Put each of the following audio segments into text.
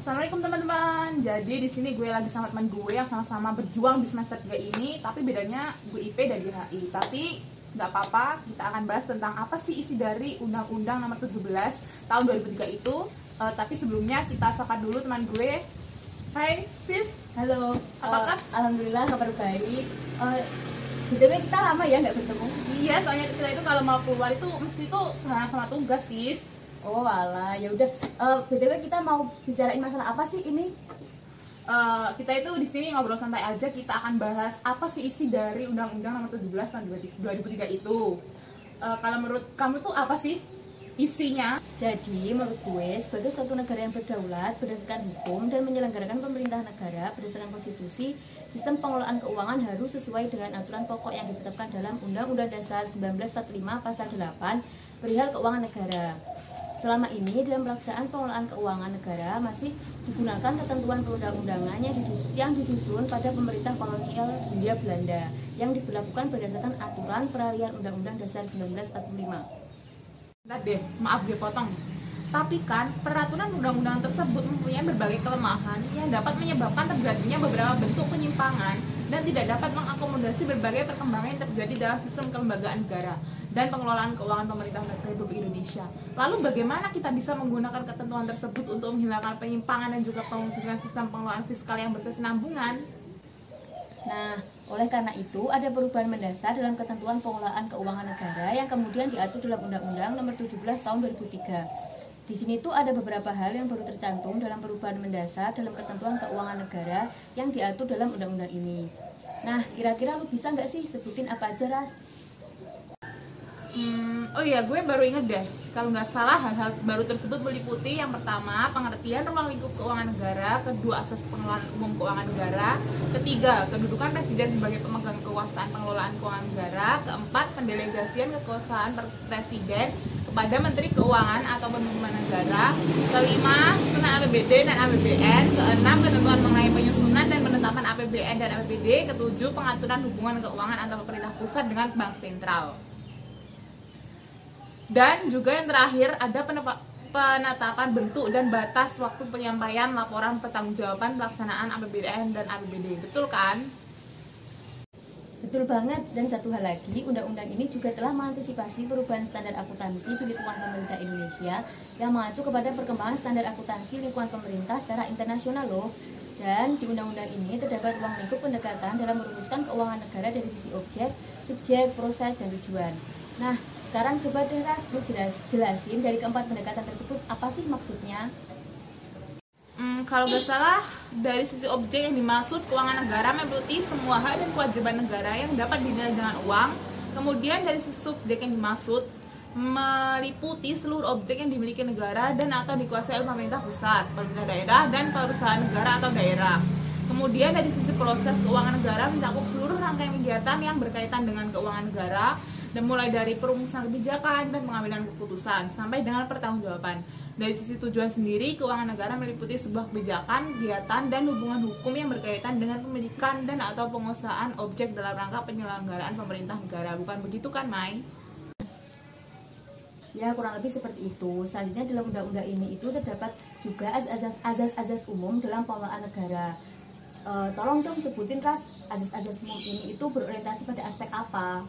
Assalamualaikum teman-teman. Jadi di sini gue lagi sama teman gue yang sama-sama berjuang di semester 3 ini, tapi bedanya gue IP dan di HI. Tapi nggak apa-apa, kita akan bahas tentang apa sih isi dari Undang-Undang Nomor 17 tahun 2003 itu. Uh, tapi sebelumnya kita sapa dulu teman gue. Hai, sis. Halo. Apa Eh, kabar? Alhamdulillah kabar baik. Uh, BTW kita lama ya nggak bertemu. Iya, soalnya kita itu kalau mau keluar itu mesti itu sama tugas, sis. Oh alah, ya udah. Eh, BTW kita mau bicarain masalah apa sih ini? Eh, kita itu di sini ngobrol santai aja kita akan bahas apa sih isi dari Undang-Undang Nomor 17 tahun 2003 itu. Eh, kalau menurut kamu tuh apa sih isinya? Jadi menurut gue sebagai suatu negara yang berdaulat berdasarkan hukum dan menyelenggarakan pemerintah negara berdasarkan konstitusi, sistem pengelolaan keuangan harus sesuai dengan aturan pokok yang ditetapkan dalam Undang-Undang Dasar 1945 Pasal 8 perihal keuangan negara. Selama ini dalam pelaksanaan pengelolaan keuangan negara masih digunakan ketentuan perundang-undangan yang disus- yang disusun pada pemerintah kolonial Hindia Belanda yang diberlakukan berdasarkan aturan peralihan Undang-Undang Dasar 1945. Bentar deh, maaf gue potong. Tapi kan peraturan undang-undang tersebut mempunyai berbagai kelemahan yang dapat menyebabkan terjadinya beberapa bentuk penyimpangan dan tidak dapat mengakomodasi berbagai perkembangan yang terjadi dalam sistem kelembagaan negara dan pengelolaan keuangan pemerintah Republik Indonesia. Lalu bagaimana kita bisa menggunakan ketentuan tersebut untuk menghilangkan penyimpangan dan juga mewujudkan sistem pengelolaan fiskal yang berkesinambungan? Nah, oleh karena itu ada perubahan mendasar dalam ketentuan pengelolaan keuangan negara yang kemudian diatur dalam Undang-Undang Nomor 17 Tahun 2003. Di sini tuh ada beberapa hal yang baru tercantum dalam perubahan mendasar dalam ketentuan keuangan negara yang diatur dalam undang-undang ini. Nah, kira-kira lu bisa nggak sih sebutin apa aja, Ras? Oh iya, gue baru inget deh. Kalau nggak salah, hal-hal baru tersebut meliputi yang pertama, pengertian ruang lingkup keuangan negara, kedua, asas pengelolaan umum keuangan negara, ketiga, kedudukan presiden sebagai pemegang kekuasaan pengelolaan keuangan negara, keempat, pendelegasian kekuasaan presiden kepada menteri keuangan atau pemerintah negara, kelima, susunan APBD dan APBN, keenam, ketentuan mengenai penyusunan dan penetapan APBN dan APBD, ketujuh, pengaturan hubungan keuangan antara pemerintah pusat dengan bank sentral. Dan juga yang terakhir ada penetapan bentuk dan batas waktu penyampaian laporan pertanggungjawaban pelaksanaan APBN dan APBD. Betul kan? Betul banget, dan satu hal lagi, undang-undang ini juga telah mengantisipasi perubahan standar akuntansi di lingkungan pemerintah Indonesia yang mengacu kepada perkembangan standar akuntansi lingkungan pemerintah secara internasional loh. Dan di undang-undang ini terdapat ruang lingkup pendekatan dalam merumuskan keuangan negara dari sisi objek, subjek, proses, dan tujuan. Nah, sekarang coba deh Ras, lu jelas, jelasin dari keempat pendekatan tersebut apa sih maksudnya? Hmm, kalau nggak salah, dari sisi objek yang dimaksud keuangan negara meliputi semua hak dan kewajiban negara yang dapat dinilai dengan uang. Kemudian dari sisi subjek yang dimaksud meliputi seluruh objek yang dimiliki negara dan atau dikuasai oleh pemerintah pusat, pemerintah daerah, dan perusahaan negara atau daerah. Kemudian dari sisi proses keuangan negara mencakup seluruh rangkaian kegiatan yang berkaitan dengan keuangan negara dan mulai dari perumusan kebijakan dan pengambilan keputusan sampai dengan pertanggungjawaban. Dari sisi tujuan sendiri, keuangan negara meliputi sebuah kebijakan, kegiatan, dan hubungan hukum yang berkaitan dengan pemilikan dan atau penguasaan objek dalam rangka penyelenggaraan pemerintah negara. Bukan begitu kan, Mai? Ya kurang lebih seperti itu. Selanjutnya dalam undang-undang ini itu terdapat juga azas- azas-azas umum dalam pengelolaan negara. Eh, tolong dong sebutin ras azas-azas umum ini itu berorientasi pada aspek apa?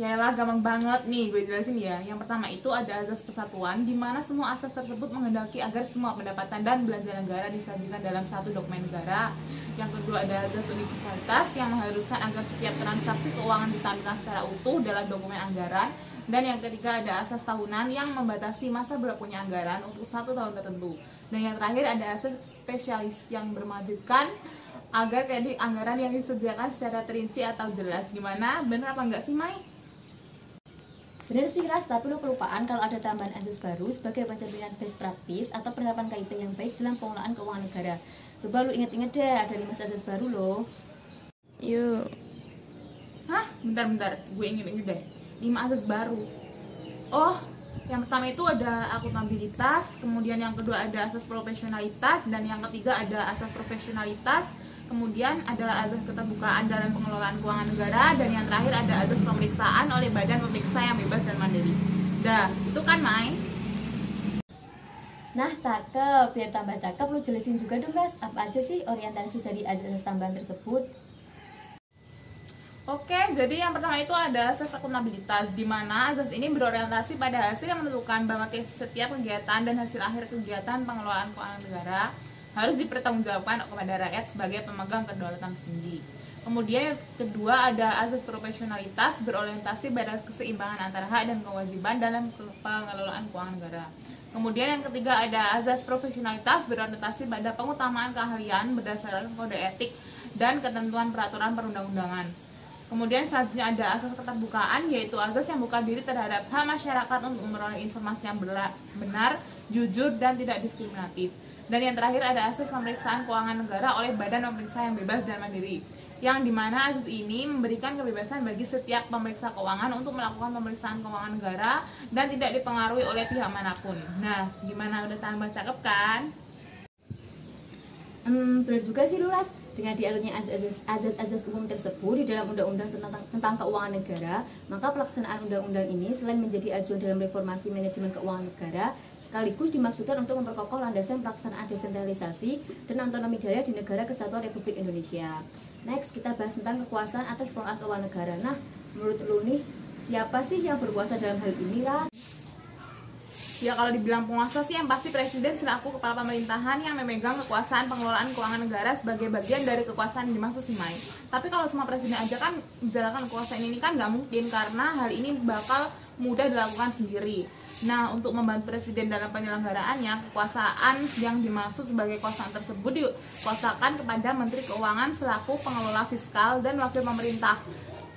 Ya lah, gampang banget nih gue jelasin ya. Yang pertama itu ada azas persatuan, di mana semua asas tersebut menghendaki agar semua pendapatan dan belanja negara disajikan dalam satu dokumen negara. Yang kedua ada azas universalitas yang mengharuskan agar setiap transaksi keuangan ditampilkan secara utuh dalam dokumen anggaran. Dan yang ketiga ada asas tahunan yang membatasi masa berlakunya anggaran untuk satu tahun tertentu. Dan yang terakhir ada asas spesialis yang bermaksudkan agar kredit anggaran yang disediakan secara terinci atau jelas. Gimana? Bener apa enggak sih, Mai? Benar sih ras, tapi lu kelupaan kalau ada tambahan azas baru sebagai pencerminan best practice atau penerapan KIP yang baik dalam pengelolaan keuangan negara. Coba lu inget-inget deh, ada lima azas baru loh. Yuk. Hah? Bentar-bentar, gue inget-inget deh. 5 asas baru. Oh, yang pertama itu ada akuntabilitas, kemudian yang kedua ada asas profesionalitas, dan yang ketiga ada asas profesionalitas, kemudian ada azas keterbukaan dalam pengelolaan keuangan negara, dan yang terakhir ada azas pemeriksaan oleh badan pemeriksa yang bebas dan mandiri. Dah, itu kan Mai? Nah, cakep. Biar tambah cakep, lu jelasin juga dong, Ras. Apa aja sih orientasi dari azas tambahan tersebut? Oke, jadi yang pertama itu ada asas akuntabilitas, di mana asas ini berorientasi pada hasil yang menentukan bahwa setiap kegiatan dan hasil akhir kegiatan pengelolaan keuangan negara harus dipertanggungjawabkan kepada rakyat sebagai pemegang kedaulatan tinggi. Kemudian yang kedua ada asas profesionalitas berorientasi pada keseimbangan antara hak dan kewajiban dalam pengelolaan keuangan negara. Kemudian yang ketiga ada azas profesionalitas berorientasi pada pengutamaan keahlian berdasarkan kode etik dan ketentuan peraturan perundang-undangan. Kemudian selanjutnya ada asas keterbukaan yaitu asas yang buka diri terhadap hak masyarakat untuk memperoleh informasi yang benar, jujur dan tidak diskriminatif. Dan yang terakhir ada asas pemeriksaan keuangan negara oleh badan pemeriksa yang bebas dan mandiri yang di mana asas ini memberikan kebebasan bagi setiap pemeriksa keuangan untuk melakukan pemeriksaan keuangan negara dan tidak dipengaruhi oleh pihak mana pun. Nah, gimana udah tambah cakep kan? Hmm, benar juga sih Lulas. Dengan dialognya azas-azas umum tersebut di dalam undang-undang tentang, tentang keuangan negara, maka pelaksanaan undang-undang ini selain menjadi acuan dalam reformasi manajemen keuangan negara, sekaligus dimaksudkan untuk memperkokoh landasan pelaksanaan desentralisasi dan otonomi daerah di negara kesatuan Republik Indonesia. Next, kita bahas tentang kekuasaan atas keuangan keuangan negara. Nah, menurut lu nih, siapa sih yang berkuasa dalam hal ini, Ras? Ya kalau dibilang penguasa sih yang pasti presiden selaku kepala pemerintahan yang memegang kekuasaan pengelolaan keuangan negara sebagai bagian dari kekuasaan yang dimaksud Simai. Tapi kalau cuma presiden aja kan menjalankan kekuasaan ini kan nggak mungkin karena hal ini bakal mudah dilakukan sendiri. Nah, untuk membantu presiden dalam penyelenggaraannya, kekuasaan yang dimaksud sebagai kekuasaan tersebut dikuasakan kepada Menteri Keuangan selaku pengelola fiskal dan wakil pemerintah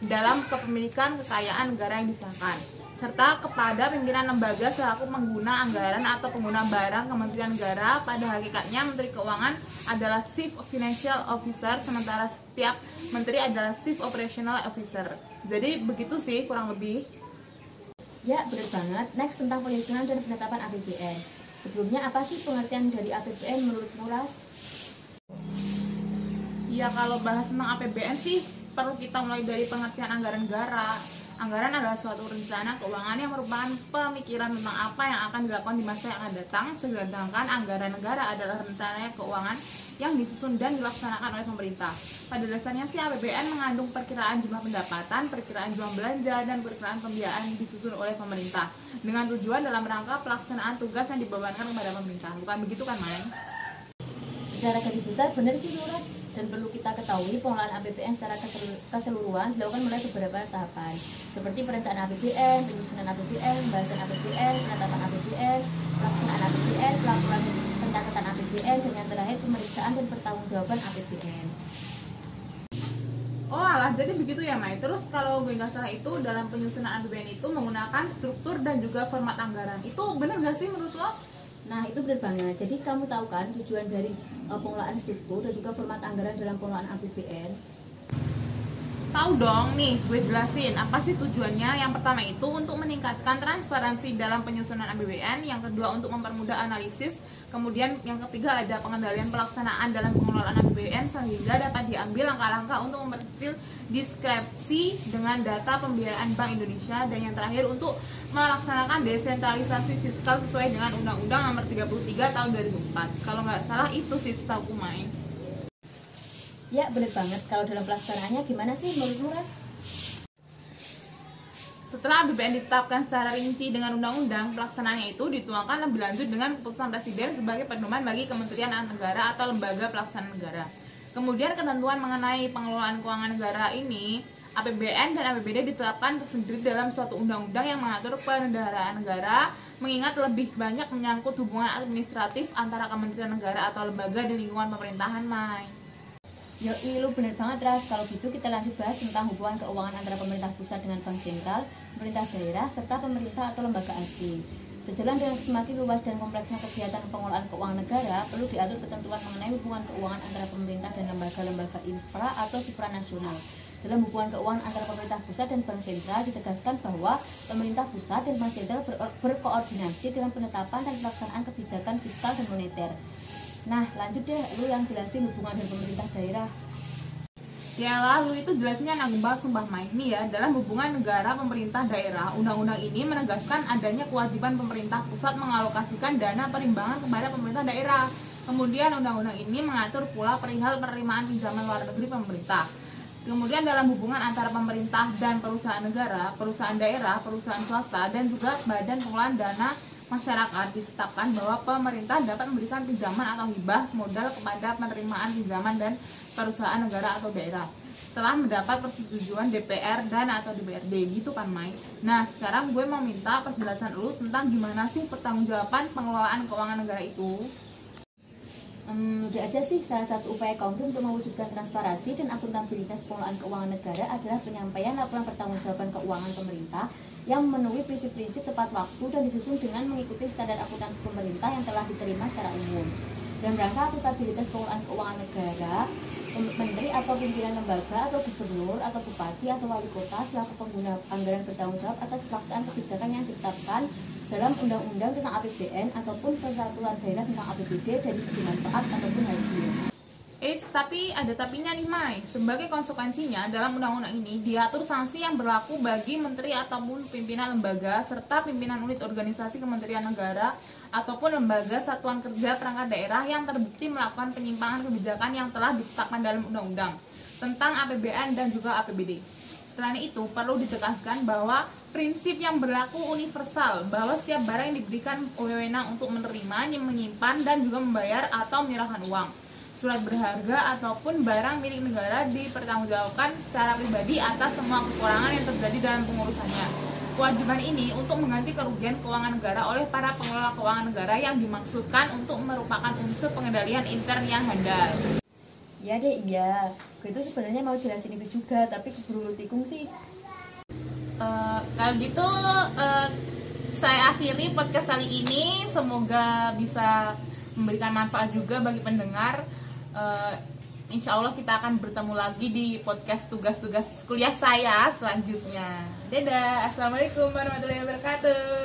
dalam kepemilikan kekayaan negara yang disahkan serta kepada pimpinan lembaga selaku pengguna anggaran atau pengguna barang Kementerian Negara. Pada hakikatnya Menteri Keuangan adalah Chief Financial Officer sementara setiap menteri adalah Chief Operational Officer. Jadi begitu sih kurang lebih ya benar banget. Next tentang penyusunan dan penetapan APBN sebelumnya apa sih pengertian dari APBN menurut Muras? Ya kalau bahas tentang APBN sih perlu kita mulai dari pengertian anggaran negara Anggaran adalah suatu rencana keuangan yang merupakan pemikiran tentang apa yang akan dilakukan di masa yang akan datang, sedangkan anggaran negara adalah rencana keuangan yang disusun dan dilaksanakan oleh pemerintah. Pada dasarnya sih APBN mengandung perkiraan jumlah pendapatan, perkiraan jumlah belanja, dan perkiraan pembiayaan disusun oleh pemerintah dengan tujuan dalam rangka pelaksanaan tugas yang dibebankan kepada pemerintah. Bukan begitu kan, Main? Secara garis besar benar sih, Nurul dan perlu kita ketahui pengelolaan APBN secara keseluruhan dilakukan melalui beberapa tahapan seperti perencanaan APBN, penyusunan APBN, pembahasan APBN, penetapan APBN, pelaksanaan APBN, pelaporan pencatatan APBN, dan yang terakhir pemeriksaan dan pertanggungjawaban APBN. Oh alah, jadi begitu ya Mai. Terus kalau gue nggak salah itu dalam penyusunan APBN itu menggunakan struktur dan juga format anggaran. Itu benar gak sih menurut lo? Nah itu benar banget. Jadi kamu tahu kan tujuan dari uh, pengelolaan struktur dan juga format anggaran dalam pengelolaan APBN? Tahu dong nih, gue jelasin apa sih tujuannya. Yang pertama itu untuk meningkatkan transparansi dalam penyusunan APBN, yang kedua untuk mempermudah analisis, kemudian yang ketiga ada pengendalian pelaksanaan dalam pengelolaan APBN sehingga dapat diambil langkah-langkah untuk memperkecil diskrepsi dengan data pembiayaan Bank Indonesia dan yang terakhir untuk melaksanakan desentralisasi fiskal sesuai dengan Undang-Undang Nomor 33 Tahun 2004. Kalau nggak salah itu sih setahu main. Ya benar banget. Kalau dalam pelaksanaannya gimana sih menurut Muras? Setelah BPN ditetapkan secara rinci dengan undang-undang, pelaksanaannya itu dituangkan lebih lanjut dengan keputusan Presiden sebagai pedoman bagi Kementerian Negara atau lembaga pelaksana negara. Kemudian ketentuan mengenai pengelolaan keuangan negara ini APBN dan APBD ditetapkan tersendiri dalam suatu undang-undang yang mengatur penyelenggaraan negara mengingat lebih banyak menyangkut hubungan administratif antara kementerian negara atau lembaga di lingkungan pemerintahan Mai. Yo, lu bener banget Ras. Kalau gitu kita lanjut bahas tentang hubungan keuangan antara pemerintah pusat dengan bank sentral, pemerintah daerah, serta pemerintah atau lembaga asing. Sejalan dengan semakin luas dan kompleksnya kegiatan pengelolaan keuangan negara, perlu diatur ketentuan mengenai hubungan keuangan antara pemerintah dan lembaga-lembaga infra atau supranasional dalam hubungan keuangan antara pemerintah pusat dan bank sentral ditegaskan bahwa pemerintah pusat dan bank sentral ber berkoordinasi dalam penetapan dan pelaksanaan kebijakan fiskal dan moneter. Nah, lanjut deh lu yang jelasin hubungan dengan pemerintah daerah. Ya lalu itu jelasnya nanggung sumpah main nih ya dalam hubungan negara pemerintah daerah. Undang-undang ini menegaskan adanya kewajiban pemerintah pusat mengalokasikan dana perimbangan kepada pemerintah daerah. Kemudian undang-undang ini mengatur pula perihal penerimaan pinjaman luar negeri pemerintah. Kemudian dalam hubungan antara pemerintah dan perusahaan negara perusahaan daerah perusahaan swasta dan juga badan pengelolaan dana masyarakat ditetapkan bahwa pemerintah dapat memberikan pinjaman atau hibah modal kepada penerimaan pinjaman dan perusahaan negara atau daerah setelah mendapat persetujuan DPR dan atau DPRD gitu kan Mai. Nah sekarang gue mau minta penjelasan lu tentang gimana sih pertanggungjawaban pengelolaan keuangan negara itu. Hmm, udah aja sih salah satu upaya kaum untuk mewujudkan transparansi dan akuntabilitas pengelolaan keuangan negara adalah penyampaian laporan pertanggungjawaban keuangan pemerintah yang memenuhi prinsip-prinsip tepat waktu dan disusun dengan mengikuti standar akuntansi pemerintah yang telah diterima secara umum. Dalam rangka akuntabilitas pengelolaan keuangan negara, menteri atau pimpinan lembaga atau gubernur atau bupati atau wali kota selaku pengguna anggaran bertanggung jawab atas pelaksanaan kebijakan yang ditetapkan dalam undang-undang tentang APBN ataupun peraturan daerah tentang APBD dari segi manfaat ataupun hasil. Eits, tapi ada tapinya nih Mai. Sebagai konsekuensinya, dalam undang-undang ini diatur sanksi yang berlaku bagi menteri ataupun pimpinan lembaga serta pimpinan unit organisasi kementerian negara ataupun lembaga satuan kerja perangkat daerah yang terbukti melakukan penyimpangan kebijakan yang telah ditetapkan dalam undang-undang tentang APBN dan juga APBD. Selain itu, perlu ditegaskan bahwa prinsip yang berlaku universal bahwa setiap barang yang diberikan wewenang untuk menerima, menyimpan, dan juga membayar atau menyerahkan uang surat berharga ataupun barang milik negara dipertanggungjawabkan secara pribadi atas semua kekurangan yang terjadi dalam pengurusannya. Kewajiban ini untuk mengganti kerugian keuangan negara oleh para pengelola keuangan negara yang dimaksudkan untuk merupakan unsur pengendalian intern yang handal. Ya deh iya, gue itu sebenarnya mau jelasin itu juga, tapi keburu lu tikung sih. Uh, kalau gitu uh, saya akhiri podcast kali ini. Semoga bisa memberikan manfaat juga bagi pendengar uh, insya Allah kita akan bertemu lagi di podcast tugas-tugas kuliah saya selanjutnya. Dadah, assalamualaikum warahmatullahi wabarakatuh.